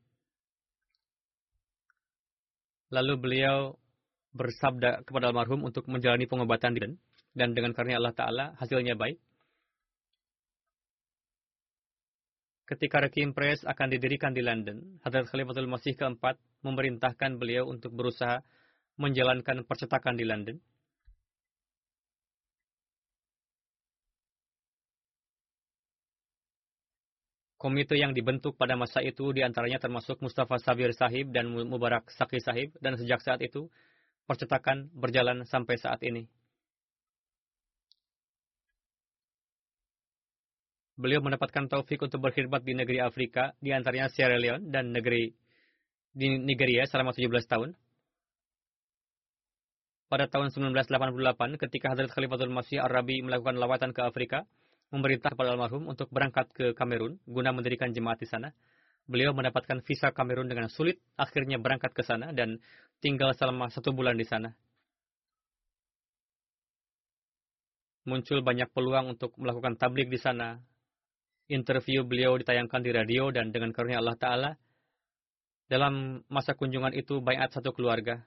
Lalu beliau bersabda kepada almarhum untuk menjalani pengobatan di dan dengan karunia Allah Ta'ala hasilnya baik. Ketika Rekim Press akan didirikan di London, Hadrat Khalifatul Masih keempat memerintahkan beliau untuk berusaha menjalankan percetakan di London. Komite yang dibentuk pada masa itu di antaranya termasuk Mustafa Sabir Sahib dan Mubarak Saki Sahib dan sejak saat itu percetakan berjalan sampai saat ini. Beliau mendapatkan taufik untuk berkhidmat di negeri Afrika, di antaranya Sierra Leone dan negeri di Nigeria selama 17 tahun. Pada tahun 1988, ketika Hadrat Khalifatul Masih Arabi melakukan lawatan ke Afrika, memerintah kepada almarhum untuk berangkat ke Kamerun guna mendirikan jemaat di sana. Beliau mendapatkan visa Kamerun dengan sulit, akhirnya berangkat ke sana dan tinggal selama satu bulan di sana. Muncul banyak peluang untuk melakukan tablik di sana. Interview beliau ditayangkan di radio dan dengan karunia Allah Ta'ala, dalam masa kunjungan itu bayat satu keluarga.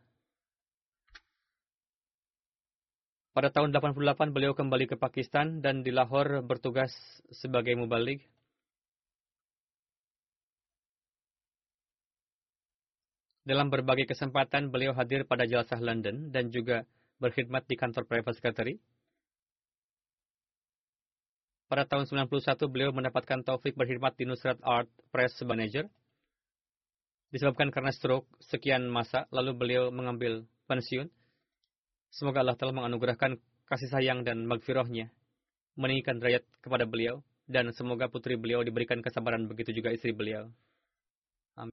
Pada tahun 88 beliau kembali ke Pakistan dan di Lahore bertugas sebagai mubalik. Dalam berbagai kesempatan beliau hadir pada jelasah London dan juga berkhidmat di kantor private secretary. Pada tahun 91 beliau mendapatkan taufik berkhidmat di Nusrat Art Press Manager disebabkan karena stroke sekian masa, lalu beliau mengambil pensiun. Semoga Allah telah menganugerahkan kasih sayang dan magfirahnya, meninggikan derajat kepada beliau, dan semoga putri beliau diberikan kesabaran begitu juga istri beliau. Amin.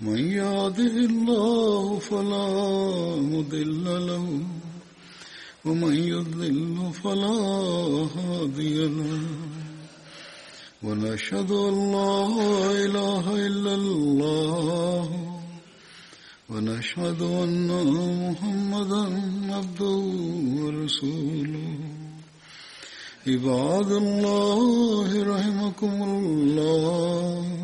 من يهده الله فلا مضل له ومن يضلل فلا هادي له. ونشهد أن لا إله إلا الله ونشهد أن محمدا عبده ورسوله. عباد الله رحمكم الله.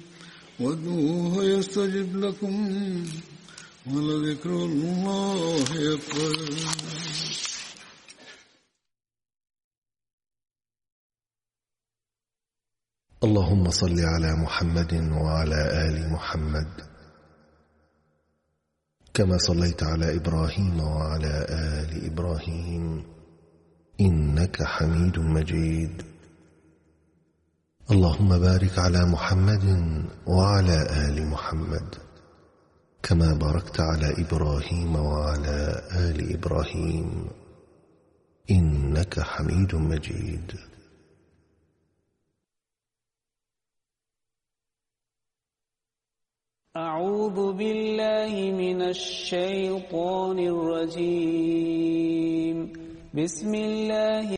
وادعوه يستجب لكم ولذكر الله أكبر. اللهم صل على محمد وعلى آل محمد. كما صليت على إبراهيم وعلى آل إبراهيم. إنك حميد مجيد. اللهم بارك على محمد وعلى آل محمد كما باركت على إبراهيم وعلى آل إبراهيم إنك حميد مجيد. أعوذ بالله من الشيطان الرجيم. بسم الله